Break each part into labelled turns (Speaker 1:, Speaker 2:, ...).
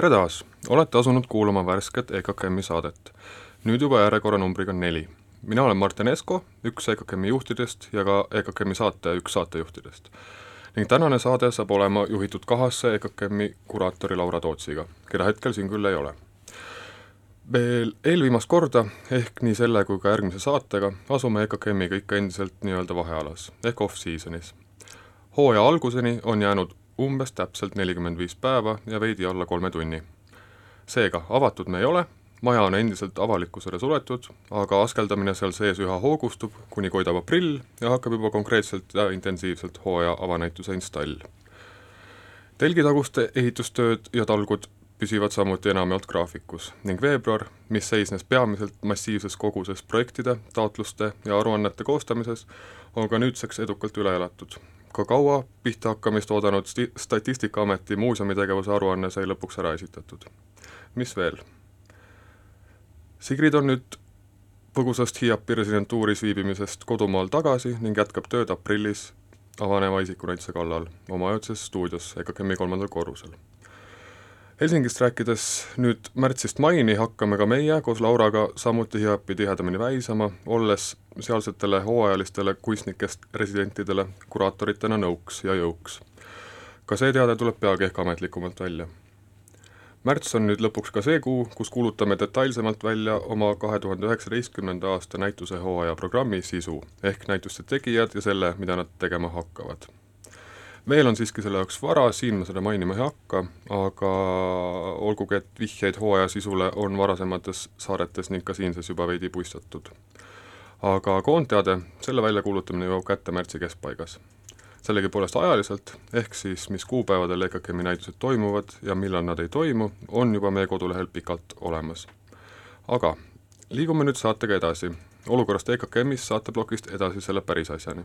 Speaker 1: tere taas, olete asunud kuulama värsket EKKM-i saadet. nüüd juba järjekorranumbriga neli. mina olen Martin Esko, üks EKKM-i juhtidest ja ka EKKM-i saate üks saatejuhtidest. ning tänane saade saab olema juhitud kahasse EKKM-i kuraatori Laura Tootsiga, keda hetkel siin küll ei ole veel eelviimast korda, ehk nii selle kui ka järgmise saatega, asume EKKM-iga ikka endiselt nii-öelda vahealas, ehk off-season'is. hooaja alguseni on jäänud umbes täpselt nelikümmend viis päeva ja veidi alla kolme tunni. seega, avatud me ei ole, maja on endiselt avalikkusele suletud, aga askeldamine seal sees üha hoogustub, kuni koidab aprill ja hakkab juba konkreetselt ja intensiivselt hooaja avanäituse install. telgitaguste ehitustööd ja talgud püsivad samuti enamjaolt graafikus ning veebruar, mis seisnes peamiselt massiivses koguses projektide, taotluste ja aruannete koostamises, on ka nüüdseks edukalt üle elatud ka kaua pihta hakkamist oodanud sti-, Statistikaameti muuseumitegevuse aruanne sai lõpuks ära esitatud. mis veel? Sigrid on nüüd põgusast Hiiapi residentuuris viibimisest kodumaal tagasi ning jätkab tööd aprillis avaneva isikunäituse kallal oma ajutises stuudios EKKM-i kolmandal korrusel Helsingist rääkides nüüd märtsist maini hakkame ka meie koos Lauraga samuti Hiiapi tihedamini väisama, olles sealsetele hooajalistele kunstnikest residentidele kuraatoritena nõuks ja jõuks. ka see teade tuleb peagi ehk ametlikumalt välja. märts on nüüd lõpuks ka see kuu, kus kuulutame detailsemalt välja oma kahe tuhande üheksateistkümnenda aasta näituse hooaja programmi sisu ehk näituste tegijad ja selle, mida nad tegema hakkavad veel on siiski selle jaoks vara, siin ma seda mainima ei hakka, aga olgugi, et vihjeid hooaja sisule on varasemates saadetes ning ka siinses juba veidi puistatud. aga koondteade, selle väljakuulutamine jõuab kätte märtsi keskpaigas. sellegipoolest ajaliselt, ehk siis mis kuupäevadel EKKM-i näitused toimuvad ja millal nad ei toimu, on juba meie kodulehel pikalt olemas. aga liigume nüüd saatega edasi, olukorrast EKKM-is saateplokist edasi selle päris asjani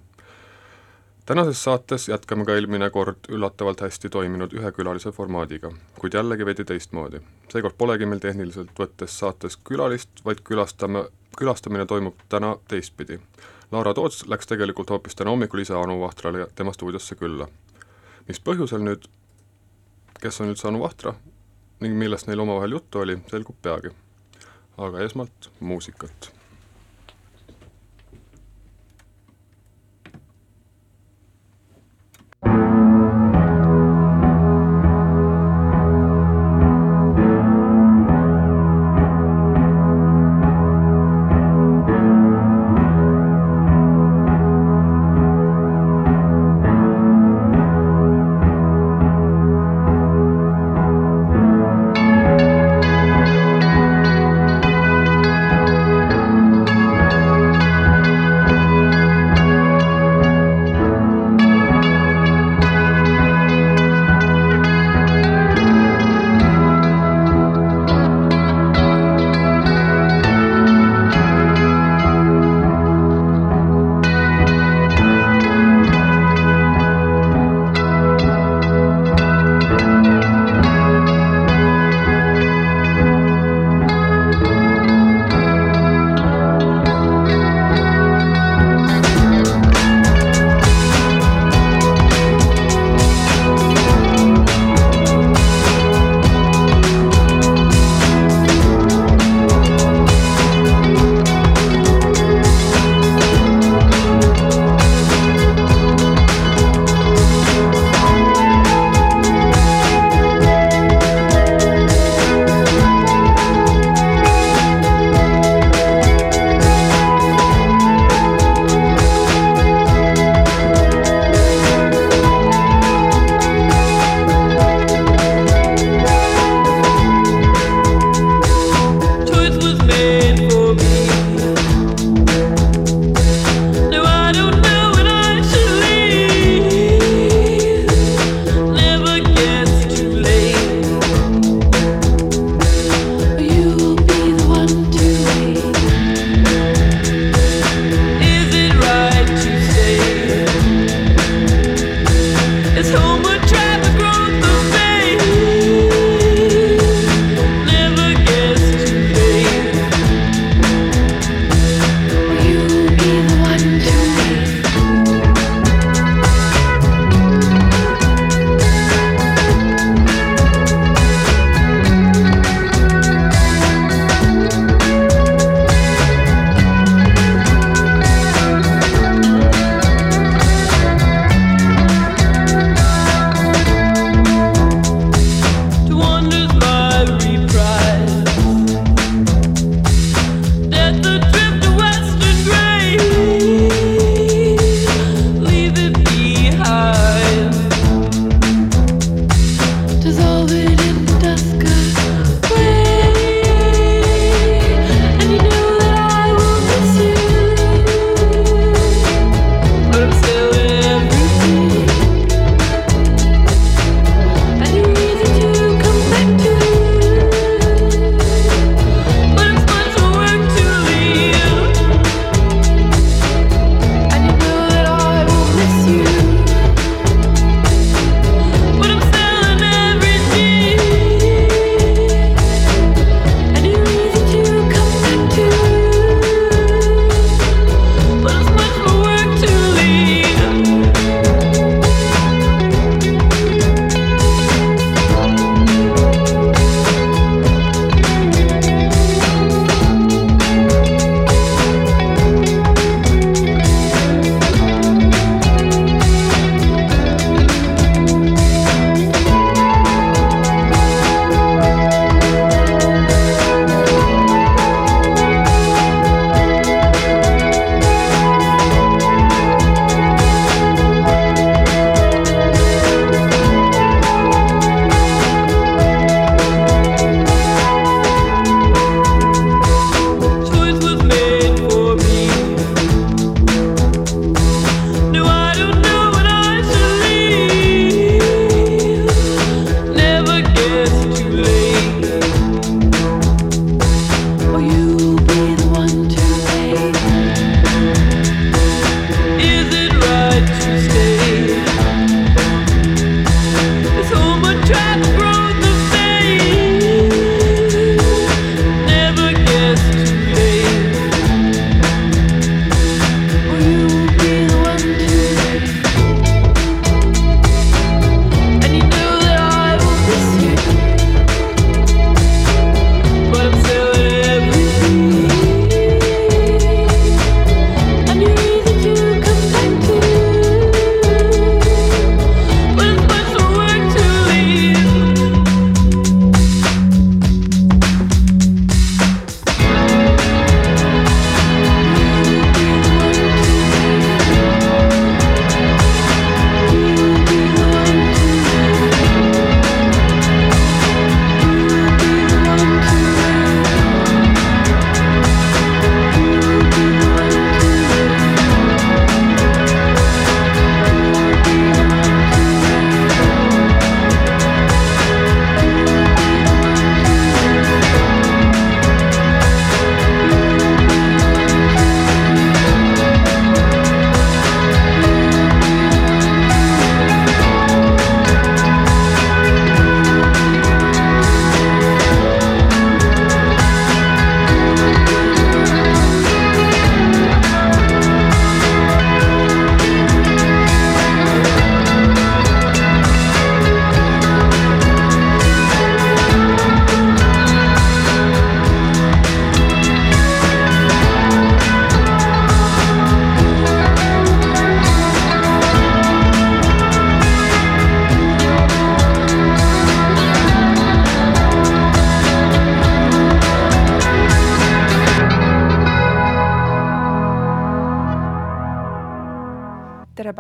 Speaker 1: tänases saates jätkame ka eelmine kord üllatavalt hästi toiminud ühekülalise formaadiga, kuid jällegi veidi teistmoodi. seekord polegi meil tehniliselt võttes saates külalist, vaid külastame, külastamine toimub täna teistpidi. Laura Toots läks tegelikult hoopis täna hommikul ise Anu Vahtrale tema stuudiosse külla. mis põhjusel nüüd, kes on üldse Anu Vahtra ning millest neil omavahel juttu oli, selgub peagi. aga esmalt muusikat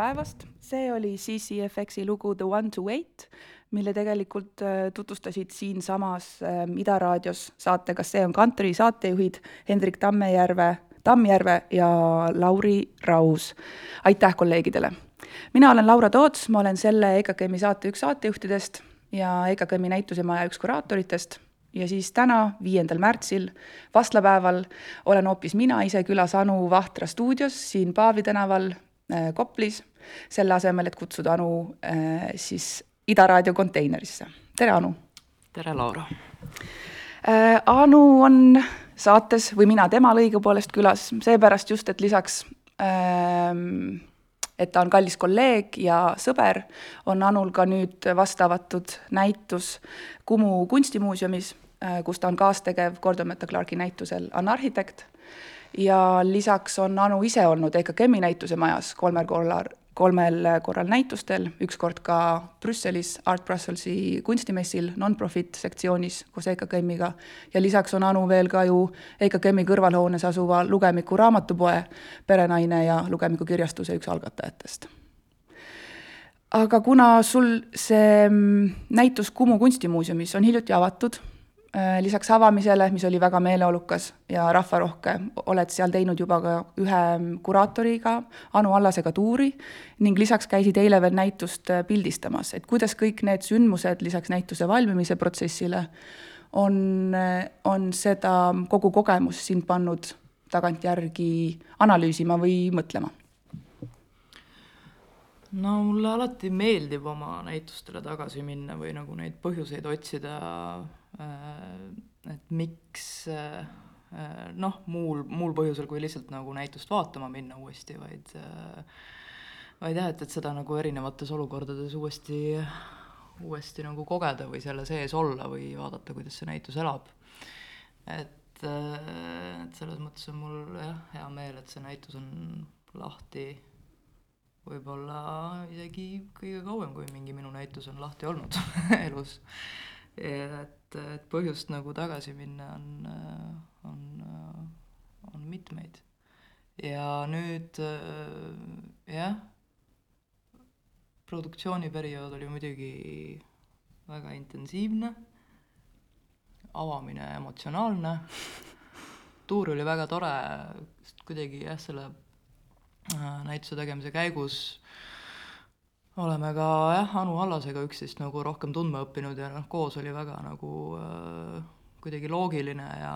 Speaker 2: päevast, see oli CCFX-i lugu The One to Wait, mille tegelikult äh, tutvustasid siinsamas äh, Ida raadios saate Kas see on kantri saatejuhid Hendrik Tammejärve, Tammjärve ja Lauri Raus. aitäh kolleegidele! mina olen Laura Toots, ma olen selle EKKM-i saate üks saatejuhtidest ja EKKM-i näitusemaja üks kuraatoritest ja siis täna, viiendal märtsil, vastlapäeval, olen hoopis mina ise külas Anu Vahtra stuudios siin Paavli tänaval äh, Koplis, selle asemel, et kutsuda Anu äh, siis Ida raadio konteinerisse. tere, Anu!
Speaker 3: tere, Laura!
Speaker 2: Äh, anu on saates või mina temal õigupoolest külas, seepärast just, et lisaks ähm, et ta on kallis kolleeg ja sõber, on Anul ka nüüd vastu avatud näitus Kumu kunstimuuseumis, äh, kus ta on kaastegev Gordon Meta Clarke'i näitusel Anarhitekt ja lisaks on Anu ise olnud EKKM-i näituse majas kolmel korral, kolmel korral näitustel, üks kord ka Brüsselis Art Brusselsi kunstimessil non-profit sektsioonis koos EKKM-iga ja lisaks on Anu veel ka ju EKKM-i kõrvalhoones asuva Lugemiku raamatupoe perenaine ja Lugemiku kirjastuse üks algatajatest. aga kuna sul see mm, näitus Kumu kunstimuuseumis on hiljuti avatud lisaks avamisele, mis oli väga meeleolukas ja rahvarohke, oled seal teinud juba ka ühe kuraatoriga, Anu Allasega tuuri ning lisaks käisid eile veel näitust äh, pildistamas, et kuidas kõik need sündmused lisaks näituse valmimise protsessile on, äh, on seda kogu kogemust sind pannud tagantjärgi analüüsima või mõtlema?
Speaker 3: no mulle alati meeldib oma näitustele tagasi minna või nagu neid põhjuseid otsida Äh, et miks äh, äh, noh, muul, muul põhjusel kui lihtsalt nagu näitust vaatama minna uuesti, vaid vaid jah, et, et seda nagu erinevates olukordades uuesti, uuesti nagu kogeda või selle sees olla või vaadata, kuidas see näitus elab. et, et selles mõttes on mul jah, hea meel, et see näitus on lahti võib-olla isegi kõige kauem, kui mingi minu näitus on lahti olnud elus. Et et, põhjust nagu tagasi minna on, on, on mitmeid. ja nüüd jah, produktsiooniperiood oli muidugi väga intensiivne, avamine emotsionaalne, tuur oli väga tore, sest kuidagi jah, selle äh, näituse tegemise käigus oleme ka jah, Anu Allasega üksteist nagu rohkem tundma õppinud ja noh, koos oli väga nagu äh, kuidagi loogiline ja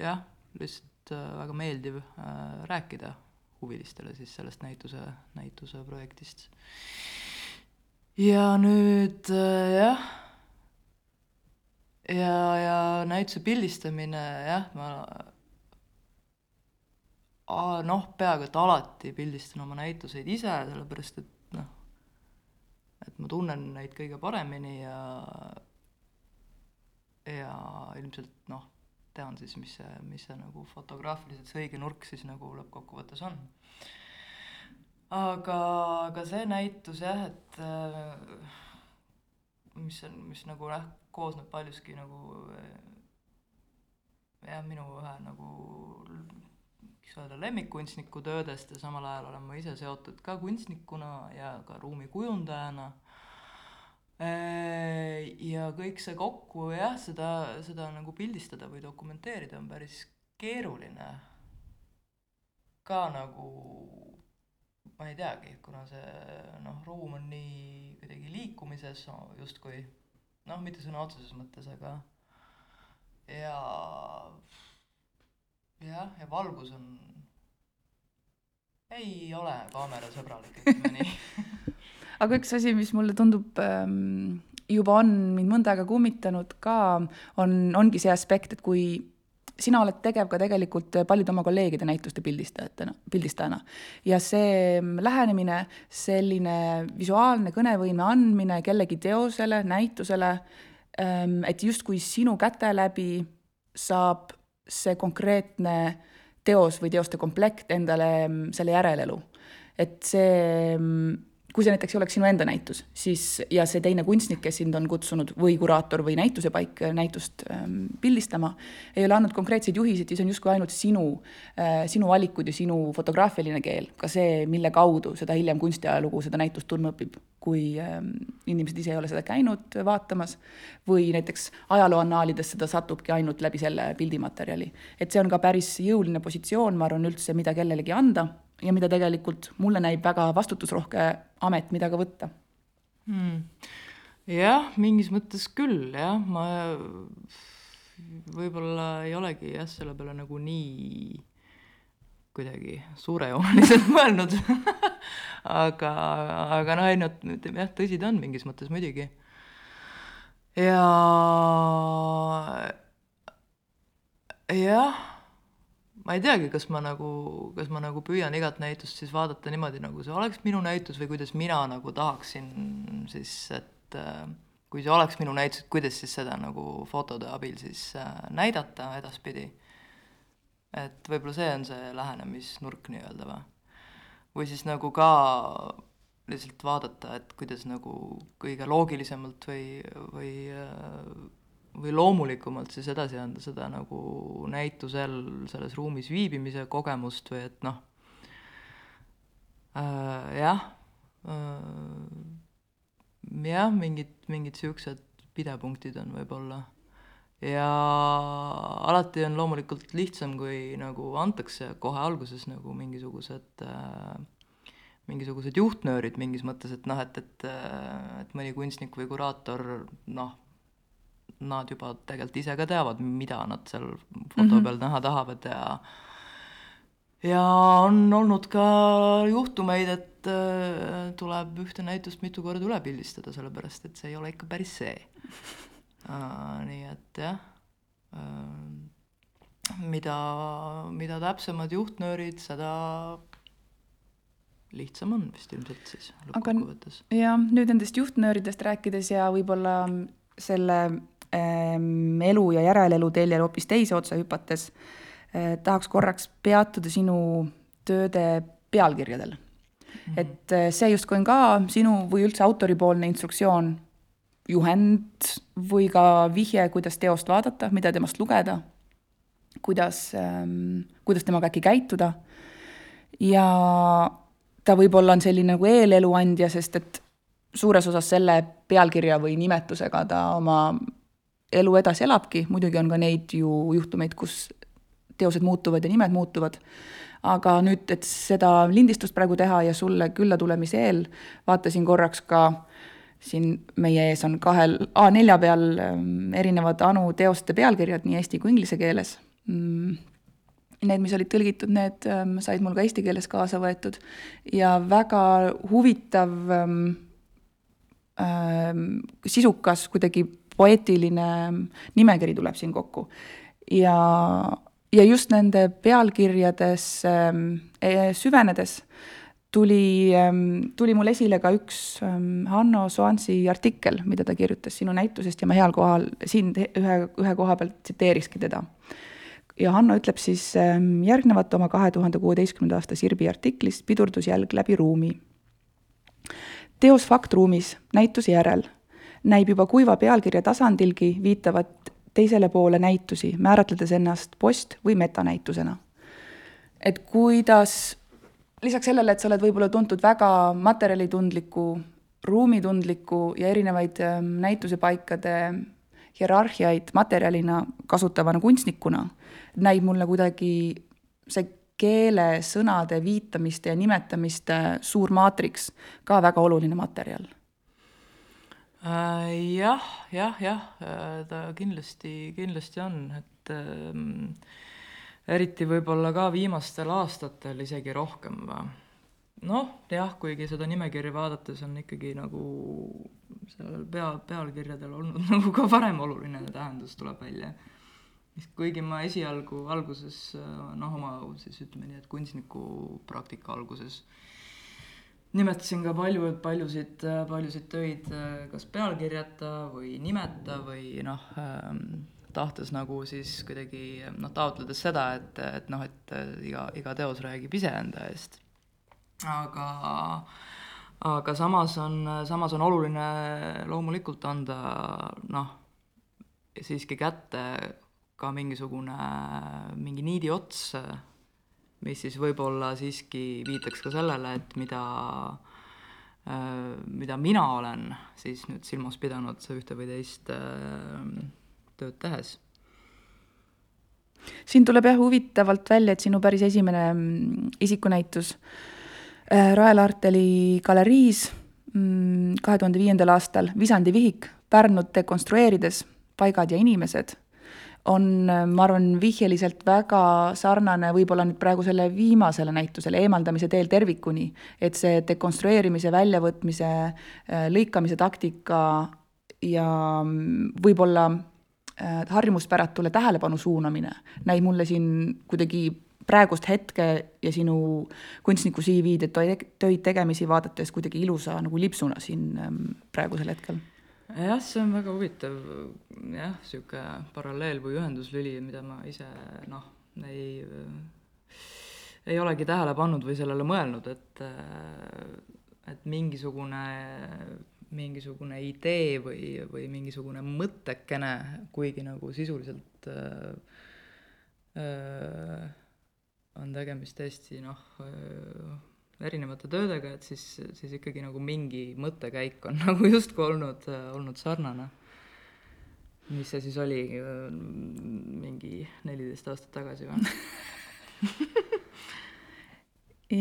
Speaker 3: jah, lihtsalt äh, väga meeldiv äh, rääkida huvilistele siis sellest näituse, näituse projektist. ja nüüd äh, jah, ja, ja näituse pildistamine jah, ma noh, peaaegu et alati pildistan oma näituseid ise, sellepärast et et ma tunnen neid kõige paremini ja ja ilmselt noh, tean siis, mis see, mis see nagu fotograafiliselt see õige nurk siis nagu lõppkokkuvõttes on. aga, aga see näitus jah, et äh, mis on, mis nagu jah, koosneb paljuski nagu jah, minu ühe nagu öelda lemmikkunstniku töödest ja samal ajal olen ma ise seotud ka kunstnikuna ja ka ruumikujundajana. Ja kõik see kokku jah, seda, seda nagu pildistada või dokumenteerida on päris keeruline. ka nagu ma ei teagi, kuna see noh, ruum on nii kuidagi liikumises justkui noh, mitte sõna otseses mõttes, aga ja jah, ja valgus on, ei ole kaamerasõbralik, ütleme nii
Speaker 2: aga üks asi, mis mulle tundub ähm, juba on mind mõnda aega kummitanud ka, on, ongi see aspekt, et kui sina oled tegev ka tegelikult paljude oma kolleegide näituste pildistajatena, pildistajana. ja see lähenemine, selline visuaalne kõnevõime andmine kellegi teosele, näitusele, ähm, et justkui sinu käte läbi saab see konkreetne teos või teoste komplekt endale mm, selle järelelu. et see, mm, kui see näiteks oleks sinu enda näitus, siis ja see teine kunstnik, kes sind on kutsunud või kuraator või näitusepaik näitust ähm, pildistama, ei ole andnud konkreetseid juhiseid, siis on justkui ainult sinu äh,, sinu valikud ja sinu fotograafiline keel, ka see, mille kaudu seda hiljem kunstiajalugu seda näitust tundma õpib, kui ähm, inimesed ise ei ole seda käinud vaatamas või näiteks ajalooannaalides seda satubki ainult läbi selle pildimaterjali. et see on ka päris jõuline positsioon, ma arvan, üldse, mida kellelegi anda ja mida tegelikult mulle näib väga vastutusrohke amet, mida ka võtta.
Speaker 3: Hmm.. jah, mingis mõttes küll jah, ma võib-olla ei olegi jah, selle peale nagu nii kuidagi suurejooneliselt mõelnud. Aga, aga noh, no jah, tõsi ta on mingis mõttes muidugi. ja jah ma ei teagi, kas ma nagu, kas ma nagu püüan igat näitust siis vaadata niimoodi, nagu see oleks minu näitus või kuidas mina nagu tahaksin siis, et äh, kui see oleks minu näitus, et kuidas siis seda nagu fotode abil siis äh, näidata edaspidi. et võib-olla see on see lähenemisnurk nii-öelda või? või siis nagu ka lihtsalt vaadata, et kuidas nagu kõige loogilisemalt või, või äh, või loomulikumalt siis edasi anda seda nagu näitusel selles ruumis viibimise kogemust või et noh äh,, jah äh,, jah, mingid, mingid niisugused pidepunktid on võib-olla. ja alati on loomulikult lihtsam, kui nagu antakse kohe alguses nagu mingisugused äh, mingisugused juhtnöörid mingis mõttes, et noh, et, et, et mõni kunstnik või kuraator noh, nad juba tegelikult ise ka teavad, mida nad seal foto -hmm. peal näha tahavad ja ja on olnud ka juhtumeid, et äh, tuleb ühte näitust mitu korda üle pildistada, sellepärast et see ei ole ikka päris see äh,. nii et jah äh,, mida, mida täpsemad juhtnöörid, seda lihtsam on vist ilmselt siis lõppkokkuvõttes.
Speaker 2: jah, nüüd nendest juhtnööridest rääkides ja võib-olla selle elu ja järelelu teljel hoopis teise otsa hüpates eh, tahaks korraks peatuda sinu tööde pealkirjadel mm. -hmm. et eh, see justkui on ka sinu või üldse autoripoolne instruktsioon, juhend või ka vihje, kuidas teost vaadata, mida temast lugeda, kuidas, ehm, kuidas temaga äkki käituda. ja ta võib-olla on selline nagu eelelu andja, sest et suures osas selle pealkirja või nimetusega ta oma elu edasi elabki, muidugi on ka neid ju juhtumeid, kus teosed muutuvad ja nimed muutuvad, aga nüüd, et seda lindistust praegu teha ja sulle külla tulemise eel vaatasin korraks ka siin meie ees on kahel A4 peal ähm, erinevad Anu teoste pealkirjad nii eesti kui inglise keeles. Mm, need, mis olid tõlgitud, need ähm, said mul ka eesti keeles kaasa võetud ja väga huvitav ähm, sisukas kuidagi poeetiline nimekiri tuleb siin kokku. ja, ja just nende pealkirjades äh, süvenedes tuli äh,, tuli mul esile ka üks äh, Hanno Soansi artikkel, mida ta kirjutas sinu näitusest ja ma heal kohal siin ühe, ühe koha pealt tsiteerikski teda. ja Hanno ütleb siis järgnevat oma kahe tuhande kuueteistkümnenda aasta Sirbi artiklis Pidurdusjälg läbi ruumi. teos faktruumis näituse järel näib juba kuiva pealkirja tasandilgi viitavat teisele poole näitusi, määratledes ennast post- või metanäitusena. et kuidas lisaks sellele, et sa oled võib-olla tuntud väga materjalitundliku, ruumitundliku ja erinevaid ähm, näitusepaikade hierarhiaid materjalina kasutavana kunstnikuna, näib mulle kuidagi see keele, sõnade, viitamiste ja nimetamiste suur maatriks ka väga oluline materjal
Speaker 3: jah, jah, jah, äh, ta kindlasti, kindlasti on, et ähm, eriti võib-olla ka viimastel aastatel isegi rohkem või. noh, jah, kuigi seda nimekirja vaadates on ikkagi nagu sellel pea, pealkirjadel olnud nagu ka varem oluline tähendus tuleb välja. kuigi ma esialgu alguses noh, oma siis ütleme nii, et kunstniku praktika alguses äh, nimetasin ka palju, paljusid, paljusid töid kas pealkirjata või nimeta või noh ähm,, tahtes nagu siis kuidagi noh, taotledes seda, et, et noh, et iga, iga teos räägib iseenda eest. aga, aga samas on, samas on oluline loomulikult anda noh, siiski kätte ka mingisugune, mingi niidi ots, mis siis võib-olla siiski viitaks ka sellele, et mida, mida mina olen siis nüüd silmas pidanud ühte või teist tööd tehes.
Speaker 2: Siin tuleb jah huvitavalt välja, et sinu päris esimene mm, isikunäitus äh, Rae Laarteli galeriis mm, kahe tuhande viiendal aastal Visandi vihik Pärnut dekonstrueerides, paigad ja inimesed on, ma arvan, vihjeliselt väga sarnane võib-olla nüüd praegu selle viimasele näitusele, eemaldamise teel tervikuni, et see dekonstrueerimise, väljavõtmise, äh, lõikamise taktika ja mm, võib-olla äh, harjumuspäratuule tähelepanu suunamine näib mulle siin kuidagi praegust hetke ja sinu kunstniku CV-d ja töid tegemisi vaadates kuidagi ilusa nagu lipsuna siin ähm, praegusel hetkel
Speaker 3: jah, see on väga huvitav jah, niisugune paralleel või ühenduslüli, mida ma ise noh, ei, ei olegi tähele pannud või sellele mõelnud, et et mingisugune, mingisugune idee või, või mingisugune mõttekene, kuigi nagu sisuliselt öö, öö, on tegemist tõesti noh, erinevate töödega, et siis, siis ikkagi nagu mingi mõttekäik on nagu justkui olnud, olnud sarnane. mis see siis oli, mingi neliteist aastat tagasi või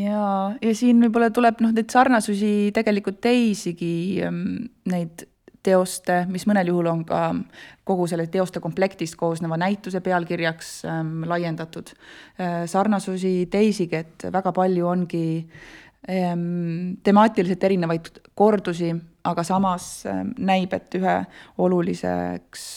Speaker 2: ja, ja siin võib-olla tuleb noh, neid sarnasusi tegelikult teisigi, mm, neid teoste, mis mõnel juhul on ka kogu selle teoste komplektist koosneva näituse pealkirjaks ähm, laiendatud äh,. sarnasusi teisigi, et väga palju ongi ähm, temaatiliselt erinevaid kordusi, aga samas ähm, näib, et ühe oluliseks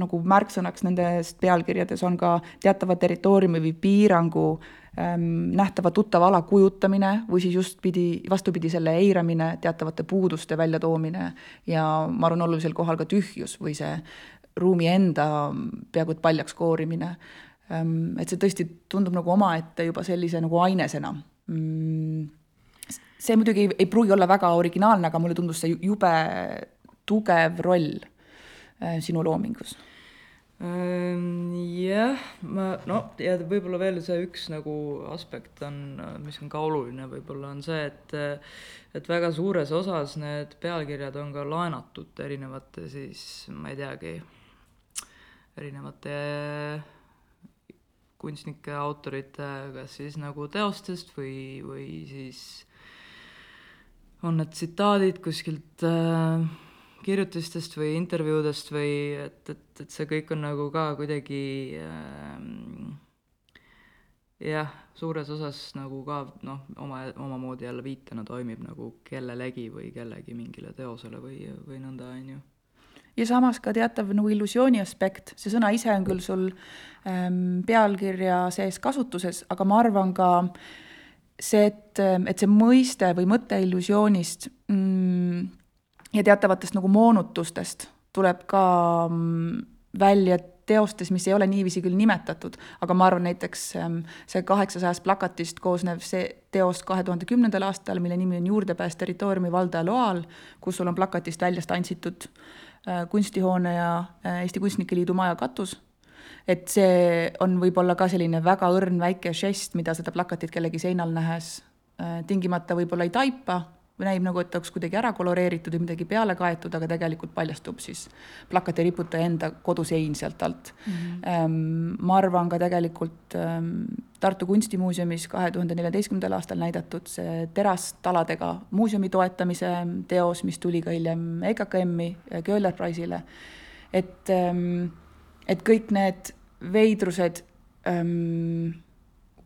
Speaker 2: nagu märksõnaks nendes pealkirjades on ka teatava territooriumi või piirangu ähm, nähtava tuttava ala kujutamine või siis justpidi, vastupidi, selle eiramine, teatavate puuduste väljatoomine ja ma arvan, olulisel kohal ka tühjus või see ruumi enda peaaegu et paljaks koorimine ähm,. et see tõesti tundub nagu omaette juba sellise nagu ainesena mm see muidugi ei, ei pruugi olla väga originaalne, aga mulle tundus see jube tugev roll Äh, sinu loomingus?
Speaker 3: Jah, ma no ja võib-olla veel see üks nagu aspekt on, mis on ka oluline, võib-olla on see, et et väga suures osas need pealkirjad on ka laenatud erinevate siis, ma ei teagi, erinevate kunstnike, autorite kas siis nagu teostest või, või siis on need tsitaadid kuskilt äh, kirjutistest või intervjuudest või et, et, et see kõik on nagu ka kuidagi äh, jah, suures osas nagu ka noh, oma, omamoodi jälle viitena toimib nagu kellelegi või kellegi mingile teosele või, või nõnda, on ju.
Speaker 2: ja samas ka teatav nagu illusiooni aspekt, see sõna ise on küll sul ähm, pealkirja sees kasutuses, aga ma arvan ka see, et, et see mõiste või mõte illusioonist mm, ja teatavatest nagu moonutustest tuleb ka mm, välja teostes, mis ei ole niiviisi küll nimetatud, aga ma arvan näiteks mm, see kaheksasajast plakatist koosnev see teos kahe tuhande kümnendal aastal, mille nimi on Juurdepääs territooriumi valdaja loal, kus sul on plakatist välja tantsitud äh, kunstihoone ja äh, Eesti Kunstnike Liidu maja katus, et see on võib-olla ka selline väga õrn väike žest, mida seda plakatit kellegi seinal nähes äh, tingimata võib-olla ei taipa näib nagu, et oleks kuidagi ära koloreeritud või midagi peale kaetud, aga tegelikult paljastub siis plakati riputaja enda kodusein sealt alt mm. -hmm. ma arvan ka tegelikult ähm, Tartu Kunstimuuseumis kahe tuhande neljateistkümnendal aastal näidatud see terastaladega muuseumi toetamise teos, mis tuli ka hiljem EKKM-i Köhler Prize'ile, et, ähm, et kõik need veidrused ähm,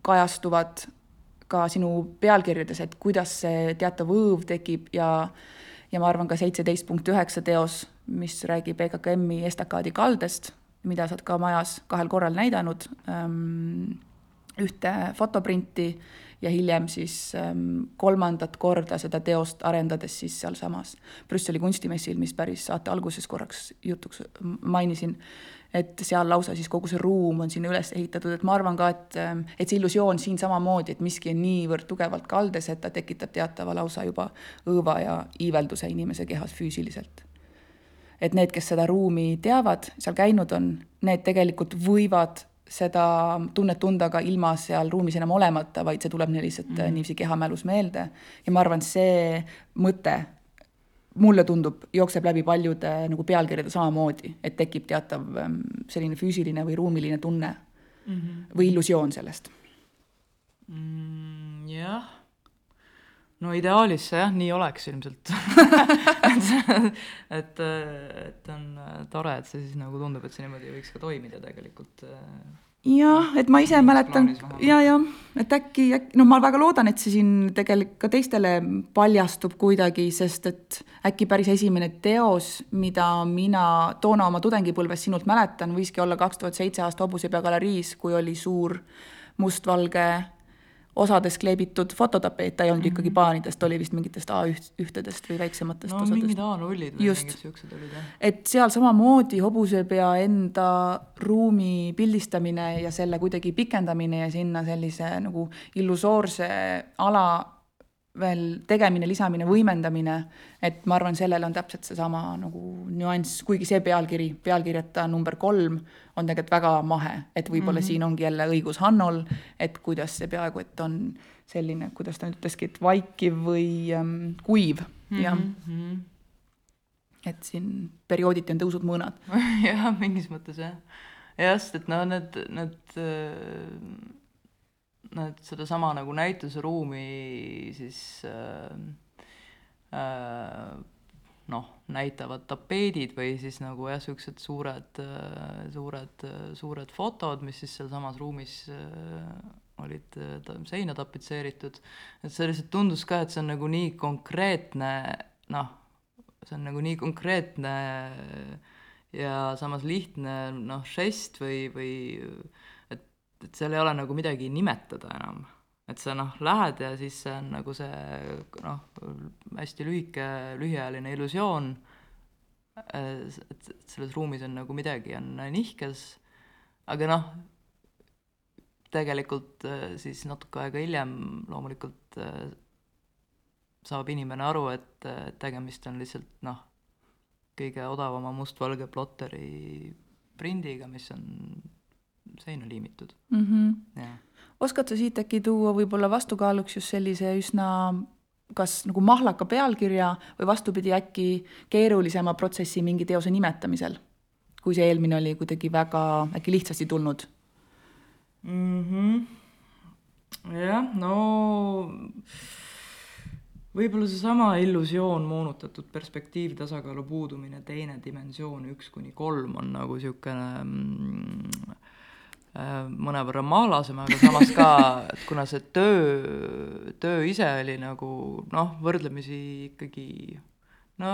Speaker 2: kajastuvad ka sinu pealkirjades, et kuidas see teatav õõv tekib ja ja ma arvan ka seitseteist punkt üheksa teos, mis räägib EKKM-i estakaadi kaldest, mida sa oled ka majas kahel korral näidanud ähm,, ühte fotoprinti ja hiljem siis ähm, kolmandat korda seda teost arendades siis sealsamas Brüsseli kunstimessil, mis päris saate alguses korraks jutuks mainisin et seal lausa siis kogu see ruum on sinna üles ehitatud, et ma arvan ka, et, et see illusioon siin samamoodi, et miski on niivõrd tugevalt kaldes, et ta tekitab teatava lausa juba õõva ja iivelduse inimese kehas füüsiliselt. et need, kes seda ruumi teavad, seal käinud on, need tegelikult võivad seda tunnet tunda ka ilma seal ruumis enam olemata, vaid see tuleb neile lihtsalt mm -hmm. niiviisi kehamälus meelde. ja ma arvan, see mõte mulle tundub, jookseb läbi paljude nagu pealkirjade samamoodi, et tekib teatav ähm, selline füüsiline või ruumiline tunne mm -hmm. või illusioon sellest
Speaker 3: mm,. jah, no ideaalis see jah, nii oleks ilmselt et, et on tore, et see siis nagu tundub, et see niimoodi võiks ka toimida tegelikult
Speaker 2: jah, et ma ise mäletan ja, jah, et äkki, äkki, noh, ma väga loodan, et see siin tegelikult ka teistele paljastub kuidagi, sest et äkki päris esimene teos, mida mina toona oma tudengipõlves sinult mäletan, võiski olla kaks tuhat seitse aasta Hobusepea galeriis, kui oli suur mustvalge osades kleebitud fototapeet, ta ei olnud mm -hmm. ikkagi paanidest, oli vist mingitest A1-ühtedest või väiksematest
Speaker 3: no,
Speaker 2: osadest.
Speaker 3: mingid A0-id või mingid siuksed olid jah.
Speaker 2: et seal samamoodi hobusepea enda ruumi pildistamine ja selle kuidagi pikendamine ja sinna sellise nagu illusoorse ala veel tegemine, lisamine, võimendamine, et ma arvan, sellel on täpselt seesama nagu nüanss, kuigi see pealkiri, pealkirjata number kolm, on tegelikult väga mahe, et võib-olla mm -hmm. siin ongi jälle õigus Hannol, et kuidas see peaaegu, et on selline, kuidas ta nüüd ütleski, et vaikiv või ähm, kuiv mm, -hmm. jah. -hmm. et siin periooditi on tõusud mõõnad
Speaker 3: jah, mingis mõttes jah. jah, sest et no need, need äh et sedasama nagu näituseruumi siis äh, äh, noh, näitavad tapeedid või siis nagu jah, niisugused suured, suured, suured fotod, mis siis sealsamas ruumis äh, olid äh, seina tapetseeritud, et see lihtsalt tundus ka, et see on nagu nii konkreetne noh, see on nagu nii konkreetne ja samas lihtne noh, žest või, või et seal ei ole nagu midagi nimetada enam. et sa noh, lähed ja siis see on nagu see noh, hästi lühike, lühiajaline illusioon, et selles ruumis on nagu midagi on nihkes, aga noh, tegelikult äh, siis natuke aega hiljem loomulikult äh, saab inimene aru, et tegemist on lihtsalt noh, kõige odavama mustvalge plotteri prindiga, mis on seina liimitud
Speaker 2: mm. -hmm. oskad sa siit äkki tuua võib-olla vastukaaluks just sellise üsna kas nagu mahlaka pealkirja või vastupidi, äkki keerulisema protsessi mingi teose nimetamisel, kui see eelmine oli kuidagi väga äkki lihtsasti tulnud
Speaker 3: mm? -hmm. jah, no võib-olla seesama illusioon, moonutatud perspektiiv, tasakaalu puudumine, teine dimensioon, üks kuni kolm on nagu niisugune mm, mõnevõrra maalasem, aga samas ka, et kuna see töö, töö ise oli nagu noh, võrdlemisi ikkagi no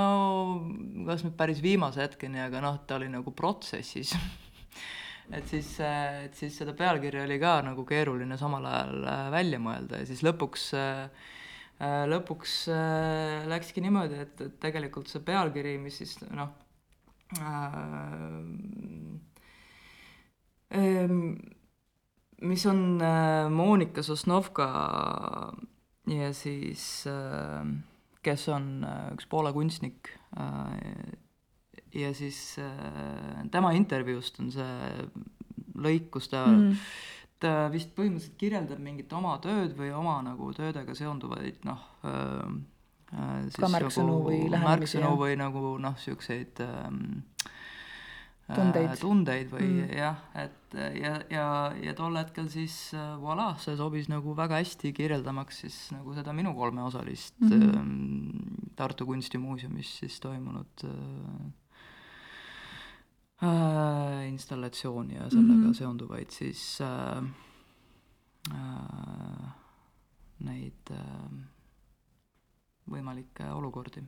Speaker 3: kas nüüd päris viimase hetkeni, aga noh, ta oli nagu protsessis et siis, et siis seda pealkirja oli ka nagu keeruline samal ajal äh, välja mõelda ja siis lõpuks äh, lõpuks läkski niimoodi, et, et tegelikult see pealkiri, mis siis noh äh, mis on äh, Monika Sosnovka ja siis, ähm, kes on äh, üks Poola kunstnik äh, ja siis tema intervjuust on see lõik, kus ta mm. ta vist põhimõtteliselt kirjeldab mingit oma tööd või oma nagu töödega seonduvaid noh äh,
Speaker 2: ka märksõnu nagu, või lähenemisi.
Speaker 3: märksõnu või nagu noh, niisuguseid ähm,
Speaker 2: tundeid,
Speaker 3: äh, tundeid või mm. jah, et ja, ja, ja tol hetkel siis äh, voilà, see sobis nagu väga hästi kirjeldamaks siis nagu seda minu kolmeosalist mm -hmm. Tartu Kunstimuuseumis siis toimunud äh, äh, installatsiooni ja sellega mm -hmm. seonduvaid siis äh, äh, neid äh, võimalikke olukordi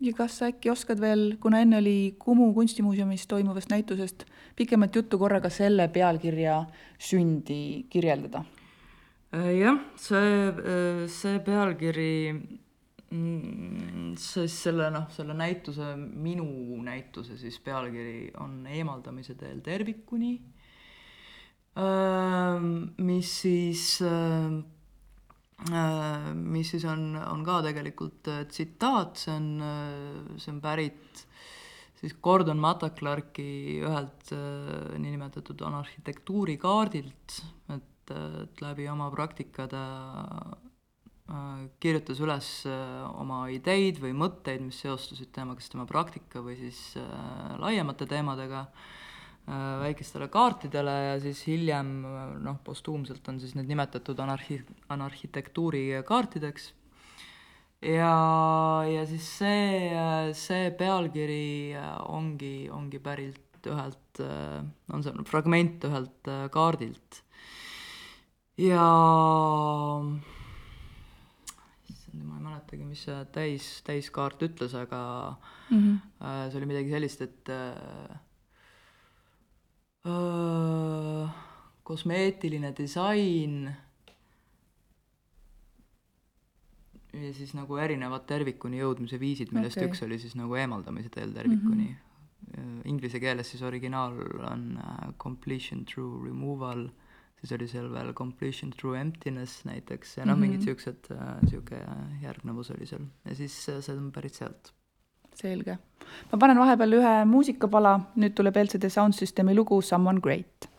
Speaker 2: ja kas sa äkki oskad veel, kuna enne oli Kumu kunstimuuseumis toimuvast näitusest pikemat juttu korraga selle pealkirja sündi kirjeldada?
Speaker 3: Äh, jah, see, äh, see pealkiri Mm, siis selle noh, selle näituse, minu näituse siis pealkiri on Eemaldamise teel tervikuni, mis siis, mis siis on, on ka tegelikult tsitaat, see on, see on pärit siis Gordon Matta-Clarki ühelt niinimetatud arhitektuurikaardilt, et, et läbi oma praktika ta Äh, kirjutas üles äh, oma ideid või mõtteid, mis seostusid tema, kas tema praktika või siis äh, laiemate teemadega väikestele kaartidele ja siis hiljem noh, postuumselt on siis need nimetatud anarhi-, anarhitektuuri kaartideks. ja, ja siis see, see pealkiri ongi, ongi pärit ühelt, on see fragment ühelt kaardilt. ja ma ei mäletagi, mis see täis, täiskaart ütles, aga mm -hmm. see oli midagi sellist, et äh, äh, kosmeetiline disain ja siis nagu erinevad tervikuni jõudmise viisid, millest okay. üks oli siis nagu eemaldamise teel tervikuni mm. -hmm. Inglise keeles siis originaal on uh, completion through removal siis oli seal veel Completion Through Emptiness näiteks ja noh mm -hmm., mingid siuksed, äh, sihuke järgnevus oli seal ja siis äh, see on pärit sealt.
Speaker 2: Selge. ma panen vahepeal ühe muusikapala, nüüd tuleb LCD Sound Systemi lugu Someone Great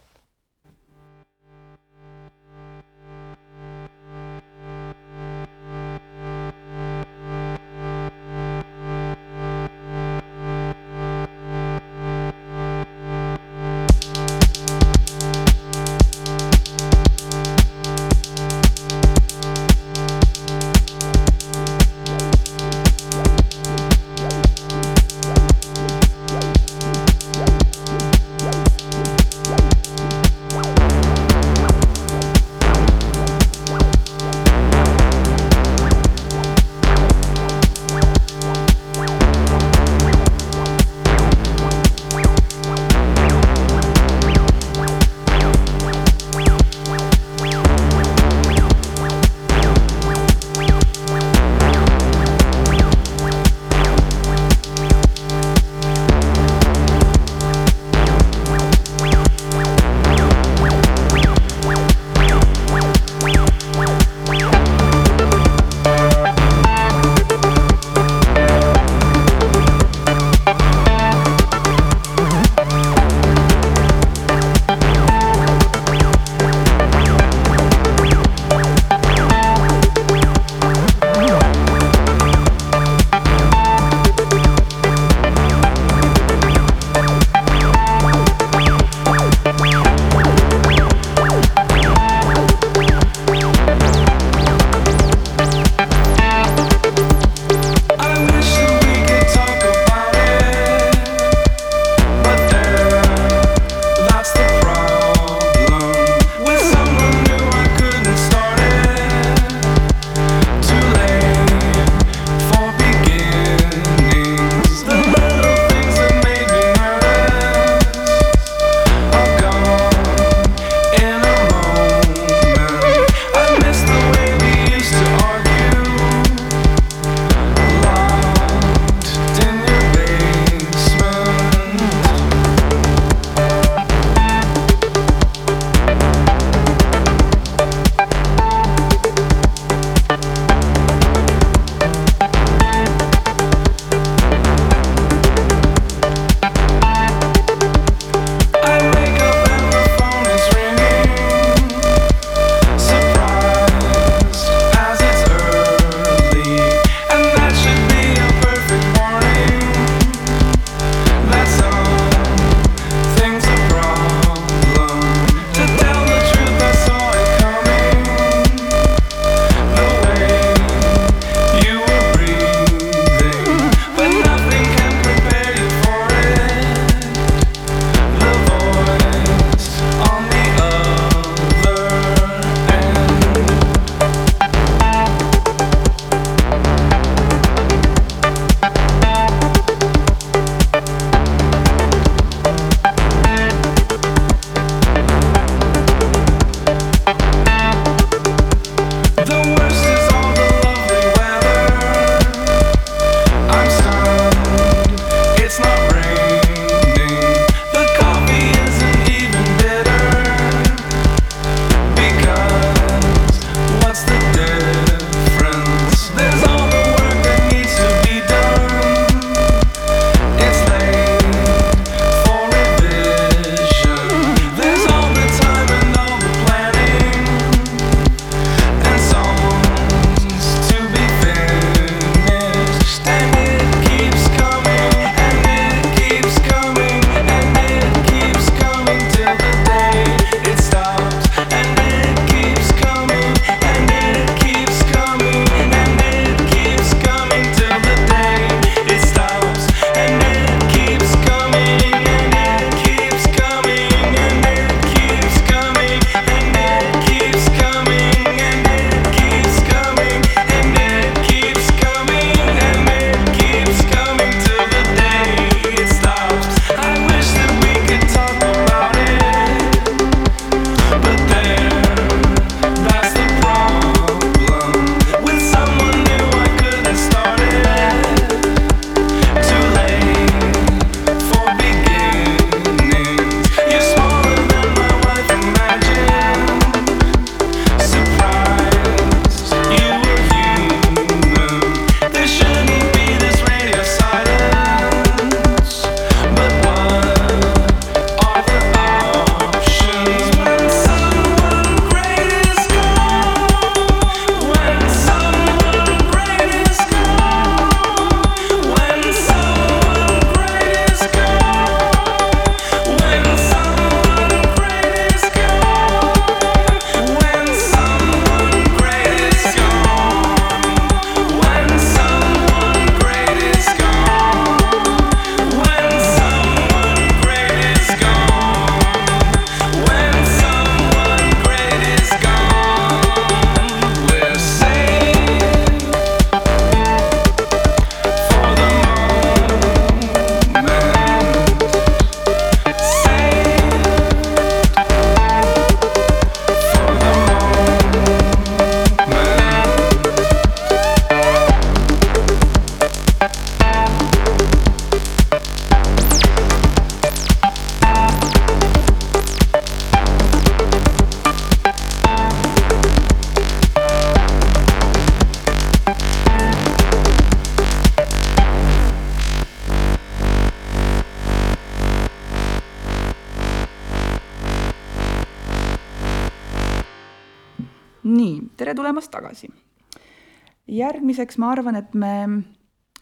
Speaker 2: järgmiseks ma arvan, et me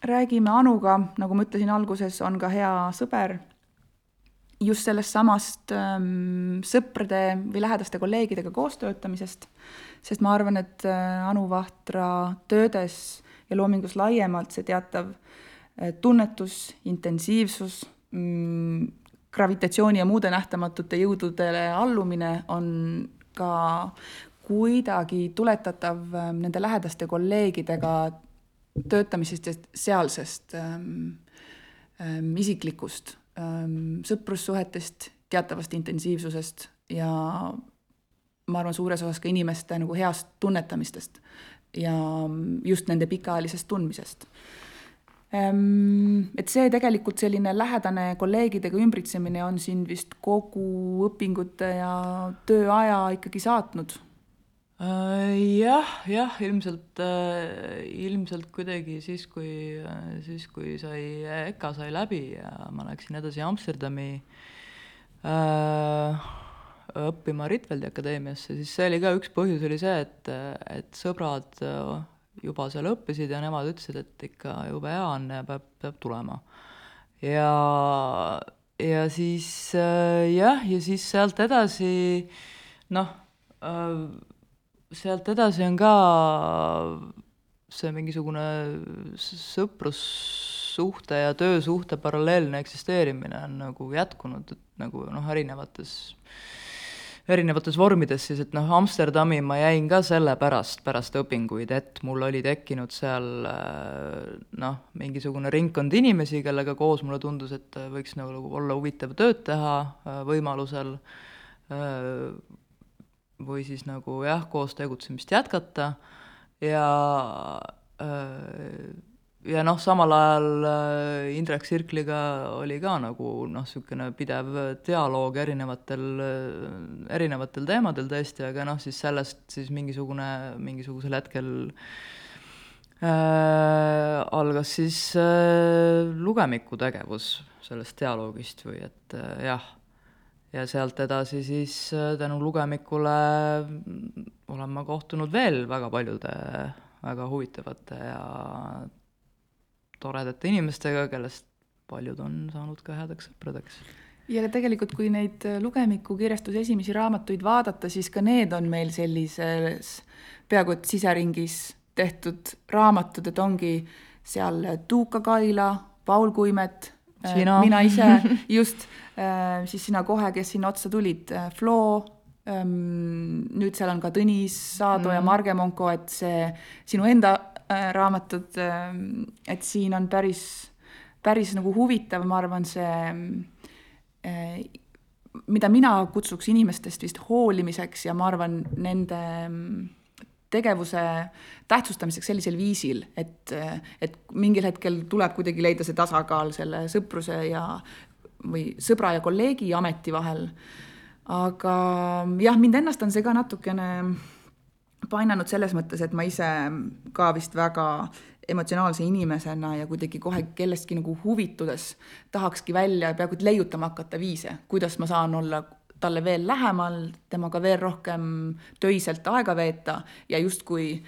Speaker 2: räägime Anuga, nagu ma ütlesin alguses, on ka hea sõber, just sellest samast ähm, sõprade või lähedaste kolleegidega koostöötamisest, sest ma arvan, et äh, Anu Vahtra töödes ja loomingus laiemalt see teatav äh, tunnetus, intensiivsus mm,, gravitatsiooni ja muude nähtamatute jõududele allumine on ka kuidagi tuletatav ähm, nende lähedaste kolleegidega töötamisest ja sealsest ähm, ähm, isiklikust ähm, sõprussuhetest, teatavast intensiivsusest ja ma arvan, suures osas ka inimeste nagu heast tunnetamistest ja just nende pikaajalisest tundmisest ähm,. Et see tegelikult selline lähedane kolleegidega ümbritsemine on sind vist kogu õpingute ja tööaja ikkagi saatnud
Speaker 3: jah, jah, ilmselt, äh, ilmselt kuidagi siis, kui, äh, siis kui sai, EKA sai läbi ja ma läksin edasi Amsterdami äh, õppima Ritveldi akadeemiasse, siis see oli ka üks põhjus, oli see, et, et sõbrad juba seal õppisid ja nemad ütlesid, et ikka jube hea on ja peab, peab tulema. ja, ja siis äh, jah, ja siis sealt edasi noh äh,, sealt edasi on ka see mingisugune sõprussuhte ja töösuhte paralleelne eksisteerimine on nagu jätkunud, et nagu noh, erinevates erinevates vormides siis, et noh, Amsterdami ma jäin ka sellepärast pärast õpinguid, et mul oli tekkinud seal noh, mingisugune ringkond inimesi, kellega koos mulle tundus, et võiks nagu olla huvitav tööd teha võimalusel või siis nagu jah, koos tegutsemist jätkata. Ja äh, ja noh, samal ajal äh, Indrek Sirkliga oli ka nagu noh, niisugune pidev dialoog erinevatel, erinevatel teemadel tõesti, aga noh, siis sellest siis mingisugune, mingisugusel hetkel äh, algas siis äh, lugemiku tegevus sellest dialoogist või et äh, jah ja sealt edasi siis äh, tänu lugemikule olen ma kohtunud veel väga paljude väga huvitavate ja toredate inimestega, kellest paljud on saanud ka headeks sõpradeks.
Speaker 2: ja tegelikult, kui neid lugemiku kirjastuse esimesi raamatuid vaadata, siis ka need on meil sellises peaaegu et siseringis tehtud raamatud, et ongi seal Tuuka Kaila, Paul Kuimet, mina ise, just Äh, siis sina kohe, kes sinna otsa tulid, äh, Flo, ähm, nüüd seal on ka Tõnis Saado mm. ja Marge Monko, et see sinu enda äh, raamatud, ähm, et siin on päris, päris nagu huvitav, ma arvan, see mida mina kutsuks inimestest vist hoolimiseks ja ma arvan, nende tegevuse tähtsustamiseks sellisel viisil, et, et mingil hetkel tuleb kuidagi leida see tasakaal selle sõpruse ja või sõbra ja kolleegi ameti vahel. aga jah, mind ennast on see ka natukene painanud selles mõttes, et ma ise ka vist väga emotsionaalse inimesena ja kuidagi kohe kellestki nagu huvitudes tahakski välja peaaegu et leiutama hakata viise, kuidas ma saan olla talle veel lähemal, temaga veel rohkem töiselt aega veeta ja justkui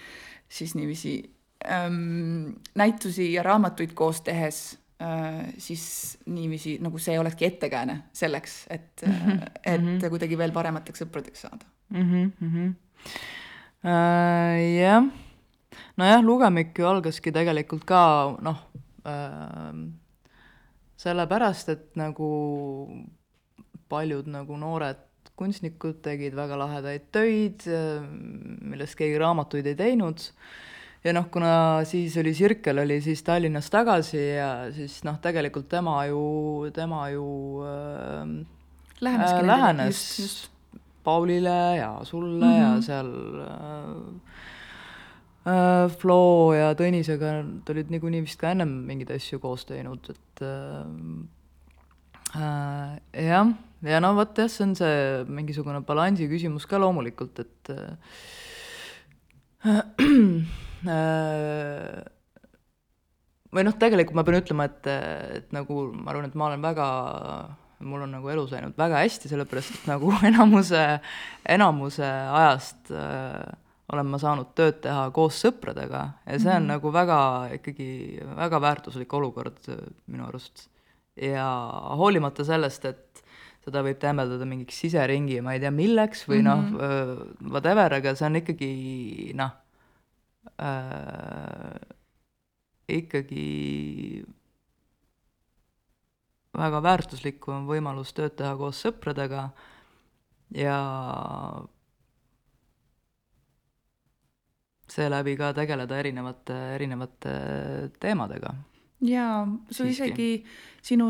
Speaker 2: siis niiviisi ähm, näitusi ja raamatuid koos tehes Äh, siis niiviisi nagu see olekski ettekääne selleks, et mm, -hmm. et mm -hmm. kuidagi veel paremateks sõpradeks saada
Speaker 3: mm. -hmm. Uh, jah, nojah, lugemik ju algaski tegelikult ka noh uh,, sellepärast, et nagu paljud nagu noored kunstnikud tegid väga lahedaid töid, millest keegi raamatuid ei teinud ja noh, kuna siis oli Sirkel oli siis Tallinnas tagasi ja siis noh, tegelikult tema ju, tema ju äh,
Speaker 2: Läheneski
Speaker 3: äh, lähenes just, just. Paulile ja sulle mm -hmm. ja seal äh, äh, Flo ja Tõnisega nad olid niikuinii vist ka ennem mingeid asju koos teinud, et äh, äh, jah, ja no vot jah, see on see mingisugune balansi küsimus ka loomulikult, et äh, Äh, või noh, tegelikult ma pean ütlema, et, et nagu ma arvan, et ma olen väga, mul on nagu elus läinud väga hästi, sellepärast et nagu enamuse, enamuse ajast äh, olen ma saanud tööd teha koos sõpradega ja see on mm -hmm. nagu väga ikkagi väga väärtuslik olukord äh, minu arust. Ja hoolimata sellest, et seda võib tembeldada mingiks siseringi, ma ei tea, milleks või mm -hmm. noh, whatever, aga see on ikkagi noh äh,, ikkagi väga väärtuslik, kui on võimalus tööd teha koos sõpradega ja seeläbi ka tegeleda erinevate, erinevate teemadega.
Speaker 2: Jaa, su Siiski. isegi sinu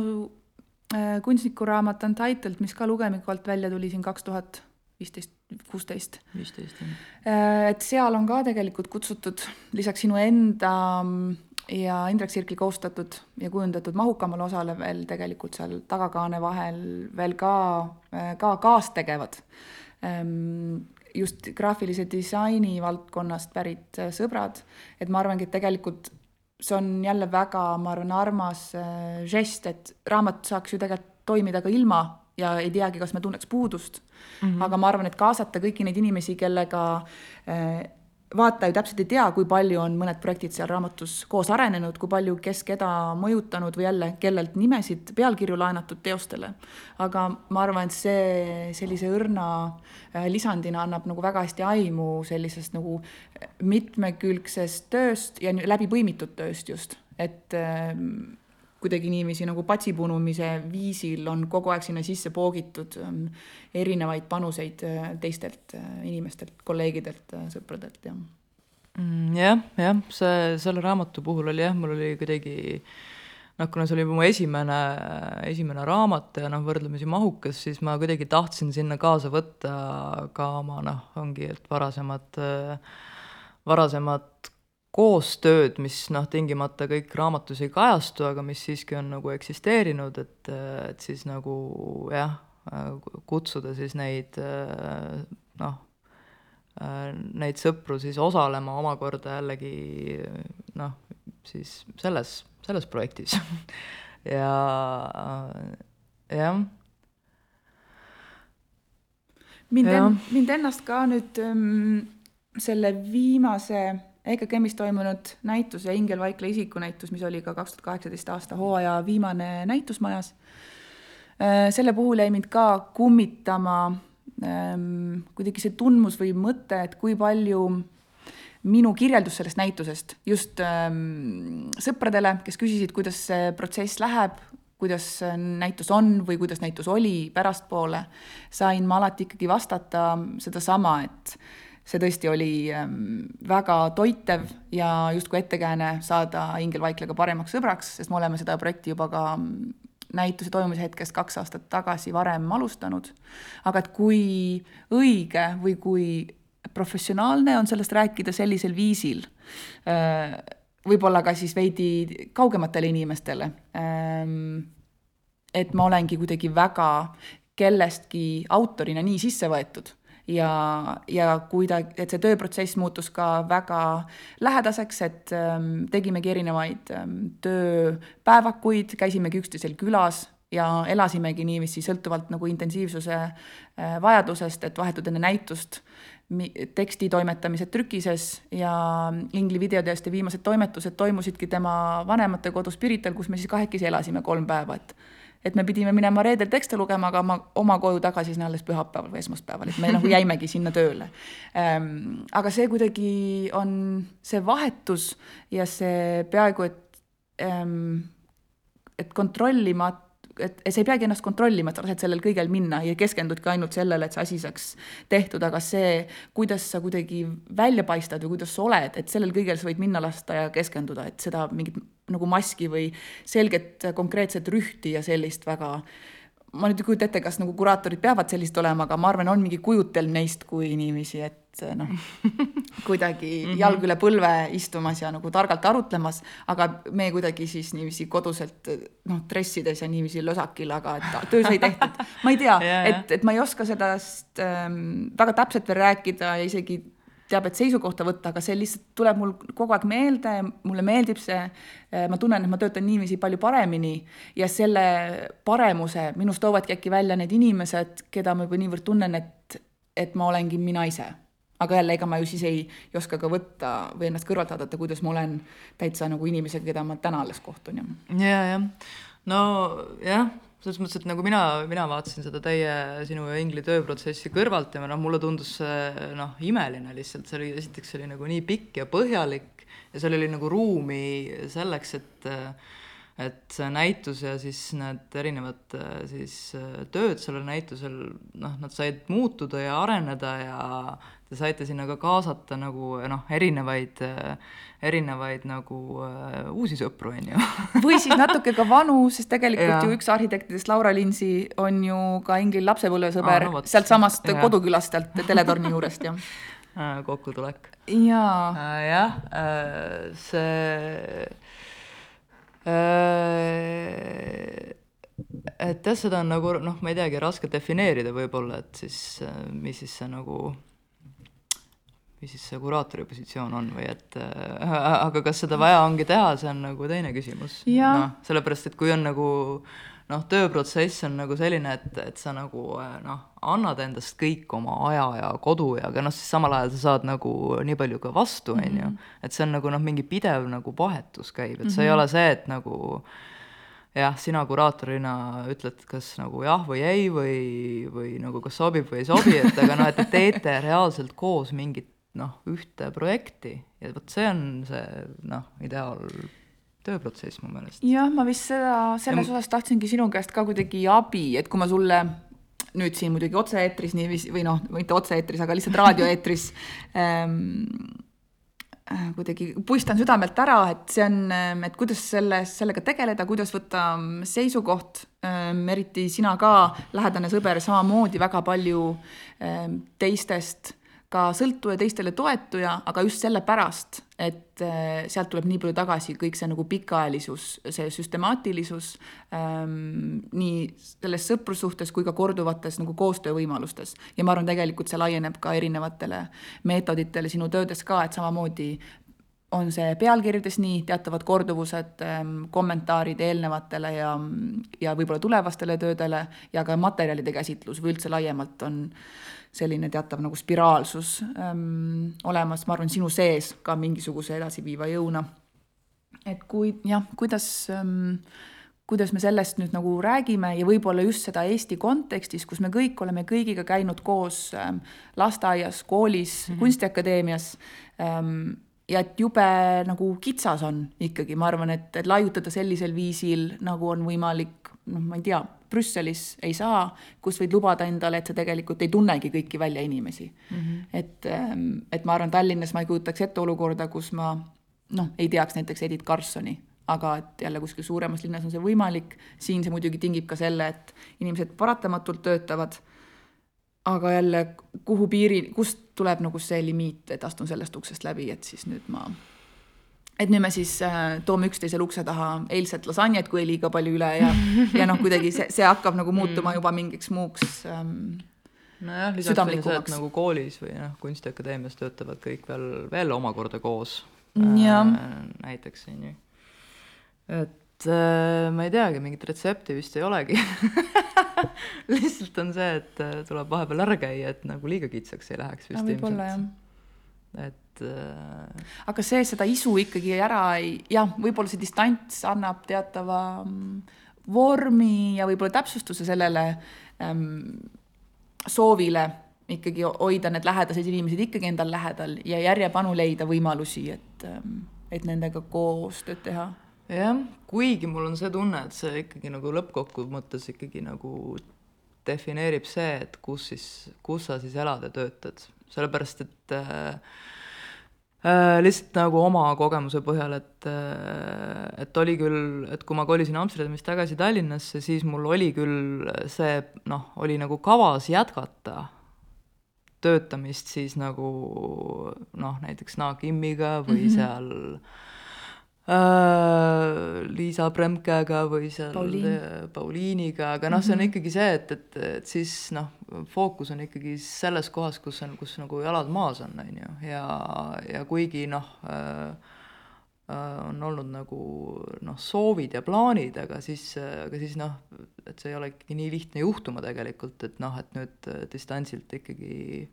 Speaker 2: äh, kunstnikuraamat Untitled, mis ka lugemiku alt välja tuli siin kaks tuhat viisteist, kuusteist.
Speaker 3: viisteist, jah.
Speaker 2: Äh, et seal on ka tegelikult kutsutud lisaks sinu enda mm, ja Indrek Sirkli koostatud ja kujundatud mahukamal osale veel tegelikult seal tagakaane vahel veel ka, äh, ka kaastegevad ähm, just graafilise disaini valdkonnast pärit äh, sõbrad, et ma arvangi, et tegelikult see on jälle väga, ma arvan, armas äh, žest, et raamat saaks ju tegelikult toimida ka ilma ja ei teagi, kas me tunneks puudust mm. -hmm. aga ma arvan, et kaasata kõiki neid inimesi, kellega äh, vaataja ju täpselt ei tea, kui palju on mõned projektid seal raamatus koos arenenud, kui palju kes keda mõjutanud või jälle, kellelt nimesid, pealkirju laenatud teostele. aga ma arvan, et see sellise õrna äh, lisandina annab nagu väga hästi aimu sellisest nagu mitmekülgsest tööst ja läbi põimitud tööst just, et ähm, kuidagi niiviisi nagu patsi punumise viisil on kogu aeg sinna sisse poogitud ähm, erinevaid panuseid äh, teistelt äh, inimestelt, kolleegidelt, äh, sõpradelt ja
Speaker 3: mm,. jah, jah, see, selle raamatu puhul oli jah, mul oli kuidagi noh, kuna see oli mu esimene, esimene raamat ja noh, võrdlemisi mahukas, siis ma kuidagi tahtsin sinna kaasa võtta ka oma noh, ongi, et varasemad, varasemad koostööd, mis noh, tingimata kõik raamatus ei kajastu, aga mis siiski on nagu eksisteerinud, et, et siis nagu jah, kutsuda siis neid noh, neid sõpru siis osalema omakorda jällegi noh, siis selles, selles projektis ja jah.
Speaker 2: mind mind ennast ka nüüd ähm, selle viimase EKKM-is toimunud näitus ja Ingel Vaikla isikunäitus, mis oli ka kaks tuhat kaheksateist aasta hooaja viimane näitusmajas. Äh, selle puhul jäi mind ka kummitama ähm, kuidagi see tundmus või mõte, et kui palju minu kirjeldus sellest näitusest just ähm, sõpradele, kes küsisid, kuidas see protsess läheb, kuidas näitus on või kuidas näitus oli pärastpoole, sain ma alati ikkagi vastata sedasama, et see tõesti oli ähm, väga toitev ja justkui ettekääne saada Ingel Vaiklaga paremaks sõbraks, sest me oleme seda projekti juba ka mm, näituse toimumise hetkest kaks aastat tagasi varem alustanud. aga et kui õige või kui professionaalne on sellest rääkida sellisel viisil, äh, võib-olla ka siis veidi kaugematele inimestele, ähm, et ma olengi kuidagi väga kellestki autorina nii sisse võetud ja, ja kuidagi, et see tööprotsess muutus ka väga lähedaseks, et ähm, tegimegi erinevaid ähm, tööpäevakuid, käisimegi üksteisel külas ja elasimegi niiviisi sõltuvalt nagu intensiivsuse äh, vajadusest, et vahetult enne näitust teksti toimetamised trükises ja Ingli videoteoste viimased toimetused toimusidki tema vanemate kodus Pirital, kus me siis kahekesi elasime kolm päeva, et et me pidime minema reedel tekste lugema, aga ma oma koju tagasi sinna alles pühapäeval või esmaspäeval, et me nagu jäimegi sinna tööle ähm,. aga see kuidagi on see vahetus ja see peaaegu et ähm,, et kontrollimatu et sa ei peagi ennast kontrollima, et sa lased sellel kõigel minna ja keskendudki ainult sellele, et see asi saaks tehtud, aga see, kuidas sa kuidagi välja paistad või kuidas sa oled, et sellel kõigel sa võid minna lasta ja keskenduda, et seda mingit nagu maski või selget konkreetset rühti ja sellist väga ma nüüd ei kujuta ette, kas nagu kuraatorid peavad sellised olema, aga ma arvan, on mingi kujutelm neist kui inimesi, et noh, kuidagi mhm. jalg üle põlve istumas ja nagu targalt arutlemas, aga me kuidagi siis niiviisi koduselt noh, dressides ja niiviisi lösakil, aga et töö sai tehtud. ma ei tea et, et ma ei oska sellest ähm, väga täpselt veel rääkida ja isegi teab, et seisukohta võtta, aga see lihtsalt tuleb mul kogu aeg meelde, mulle meeldib see, ma tunnen, et ma töötan niiviisi palju paremini ja selle paremuse minust toovadki äkki välja need inimesed, keda ma juba niivõrd tunnen, et, et ma olengi mina ise. Aga jälle, ega ma ju siis ei, ei oska ka võtta või ennast kõrvalt vaadata, kuidas ma olen täitsa nagu inimesega, keda ma täna alles kohtun ja.
Speaker 3: ja, jah, no jah, selles mõttes, et nagu mina, mina vaatasin seda teie, sinu ja Ingli tööprotsessi kõrvalt ja noh, mulle tundus see noh, imeline lihtsalt, see oli, esiteks see oli nagu nii pikk ja põhjalik ja seal oli nagu ruumi selleks, et et see näitus ja siis need erinevad siis tööd sellel näitusel, noh, nad said muutuda ja areneda ja te saite sinna ka kaasata nagu noh, erinevaid, erinevaid nagu uh, uusi sõpru, on ju.
Speaker 2: või siis natuke ka vanu, sest tegelikult ja. ju üks arhitektidest, Laura Linsi, on ju ka Ingrid lapsepõlvesõber no, sealtsamast kodukülast, sealt teletorni juurest, jah
Speaker 3: kokkutulek.
Speaker 2: jaa.
Speaker 3: jah, see et jah, seda on nagu noh, ma ei teagi, raske defineerida võib-olla, et siis mis siis see nagu mis siis see kuraatori positsioon on või et äh, aga kas seda vaja ongi teha, see on nagu teine küsimus. noh, sellepärast, et kui on nagu noh, tööprotsess on nagu selline, et, et sa nagu äh, noh, annad endast kõik oma aja ja kodu ja aga noh, siis samal ajal sa saad nagu nii palju ka vastu, on ju. Mhm. et see on nagu noh, mingi pidev nagu vahetus käib, et see mm -hmm. ei mhm. ole see, et nagu jah, sina kuraatorina ütled, kas nagu jah või ei või, või nagu kas sobib või ei sobi, et aga noh, et te teete reaalselt koos mingit noh, ühte projekti ja vot see on see noh, ideaal tööprotsess mu meelest.
Speaker 2: jah, ma vist seda, selles ja osas tahtsingi sinu käest ka kuidagi abi, et kui ma sulle nüüd siin muidugi otse-eetris niiviisi või noh, mitte otse-eetris, aga lihtsalt raadioeetris ähm, kuidagi puistan südamelt ära, et see on, ähm, et kuidas selles, sellega tegeleda, kuidas võtta seisukoht ähm,, eriti sina ka, lähedane sõber, samamoodi väga palju ähm, teistest ka sõltuja, teistele toetuja, aga just sellepärast, et äh, sealt tuleb nii palju tagasi kõik see nagu pikaajalisus, see süstemaatilisus ähm, nii selles sõprussuhtes kui ka korduvates nagu koostöövõimalustes. ja ma arvan, tegelikult see laieneb ka erinevatele meetoditele sinu töödes ka, et samamoodi on see pealkirjades nii, teatavad korduvused, ähm, kommentaarid eelnevatele ja, ja võib-olla tulevastele töödele ja ka materjalide käsitlus või üldse laiemalt on selline teatav nagu spiraalsus ähm, olemas, ma arvan, sinu sees ka mingisuguse edasiviiva jõuna. et kui jah, kuidas ähm, kuidas me sellest nüüd nagu räägime ja võib-olla just seda Eesti kontekstis, kus me kõik oleme kõigiga käinud koos ähm, lasteaias, koolis mm, -hmm. kunstiakadeemias ähm, ja et jube nagu kitsas on ikkagi, ma arvan, et, et laiutada sellisel viisil, nagu on võimalik, noh, ma ei tea, Brüsselis ei saa, kus võid lubada endale, et sa tegelikult ei tunnegi kõiki välja inimesi mm. -hmm. et, ähm, et ma arvan, Tallinnas ma ei kujutaks ette olukorda, kus ma noh, ei teaks näiteks Edith Karlssoni, aga et jälle kuskil suuremas linnas on see võimalik, siin see muidugi tingib ka selle, et inimesed paratamatult töötavad aga jälle, kuhu piiri, kust tuleb nagu see limiit, et astun sellest uksest läbi, et siis nüüd ma, et nüüd me siis äh, toome üksteisele ukse taha eilset lasanjet, kui liiga palju üle ja, ja noh, kuidagi see, see hakkab nagu muutuma mm. juba mingiks muuks ähm,
Speaker 3: nojah, lisaks on see, et nagu koolis või noh, Kunstiakadeemias töötavad kõik veel, veel omakorda koos. Äh, näiteks on ju. et äh, ma ei teagi, mingit retsepti vist ei olegi lihtsalt on see, et äh, tuleb vahepeal ära käia, et nagu liiga kitsaks ei läheks vist ilmselt. Et äh....
Speaker 2: aga see, seda isu ikkagi ära ei, jah, võib-olla see distants annab teatava mm, vormi ja võib-olla täpsustuse sellele ähm, soovile ikkagi hoida need lähedased inimesed ikkagi endal lähedal ja järjepanu leida võimalusi, et, ähm, et nendega koostööd teha.
Speaker 3: Jah, kuigi mul on see tunne, et see ikkagi nagu lõppkokkuvõttes ikkagi nagu defineerib see, et kus siis, kus sa siis elad ja töötad, sellepärast et äh, äh, lihtsalt nagu oma kogemuse põhjal, et äh, et oli küll, et kui ma kolisin Amsterdamist tagasi Tallinnasse, siis mul oli küll see noh, oli nagu kavas jätkata töötamist siis nagu noh, näiteks Naakimmiga või mm -hmm. seal Liisa Premkega või seal Pauliin. Äh, Pauliiniga, aga noh, see on mhm. ikkagi see, et, et, et siis noh, fookus on ikkagi selles kohas, kus on, kus nagu jalad maas on, on ju, ja, ja kuigi noh äh, äh, on olnud nagu noh, soovid ja plaanid, aga siis, aga siis noh, et see ei ole ikkagi nii lihtne juhtuma tegelikult, et noh, et nüüd distantsilt ikkagi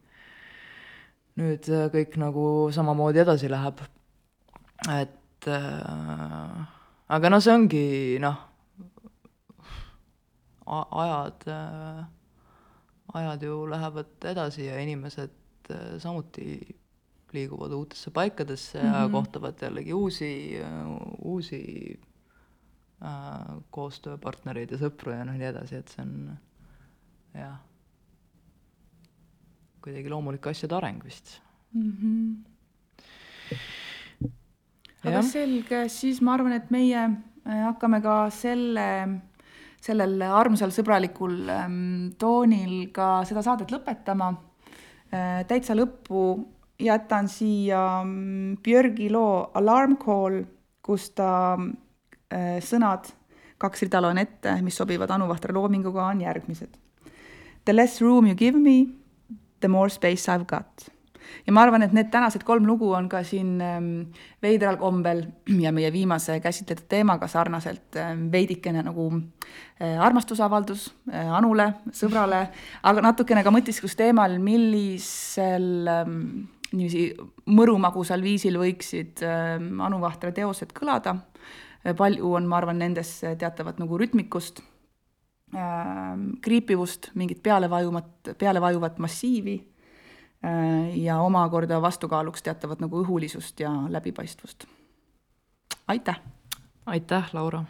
Speaker 4: nüüd äh, kõik nagu samamoodi edasi läheb. et äh, aga no see ongi noh, ajad äh,, ajad ju lähevad edasi ja inimesed äh, samuti liiguvad uutesse paikadesse mm -hmm. ja mhm. kohtavad jällegi uusi, uusi äh, koostööpartnereid ja sõpru ja noh, nii edasi, et see on jah, kuidagi loomulik asjade areng vist mm. -hmm.
Speaker 2: Aga selge, siis ma arvan, et meie äh, hakkame ka selle, sellel armsal sõbralikul ähm, toonil ka seda saadet lõpetama äh,. täitsa lõppu jätan siia mm, Björgi loo Alarm Call, kus ta äh, sõnad, kaks rida loen ette, mis sobivad Anu Vahtra loominguga, on järgmised. The less room you give me, the more space I have got ja ma arvan, et need tänased kolm lugu on ka siin ähm, veidral kombel ja meie viimase käsitletud teemaga sarnaselt ähm, veidikene nagu äh, armastusavaldus äh, Anule, sõbrale, aga natukene ka mõtisklus teemal, millisel ähm, niiviisi mõrumagusal viisil võiksid Anu Vahtra teosed kõlada. palju on, ma arvan, nendes teatavat nagu rütmikust, kriipivust, mingit pealevajumat, pealevajuvat massiivi äh, ja omakorda vastukaaluks teatavat nagu õhulisust ja läbipaistvust. aitäh!
Speaker 4: aitäh, Laura!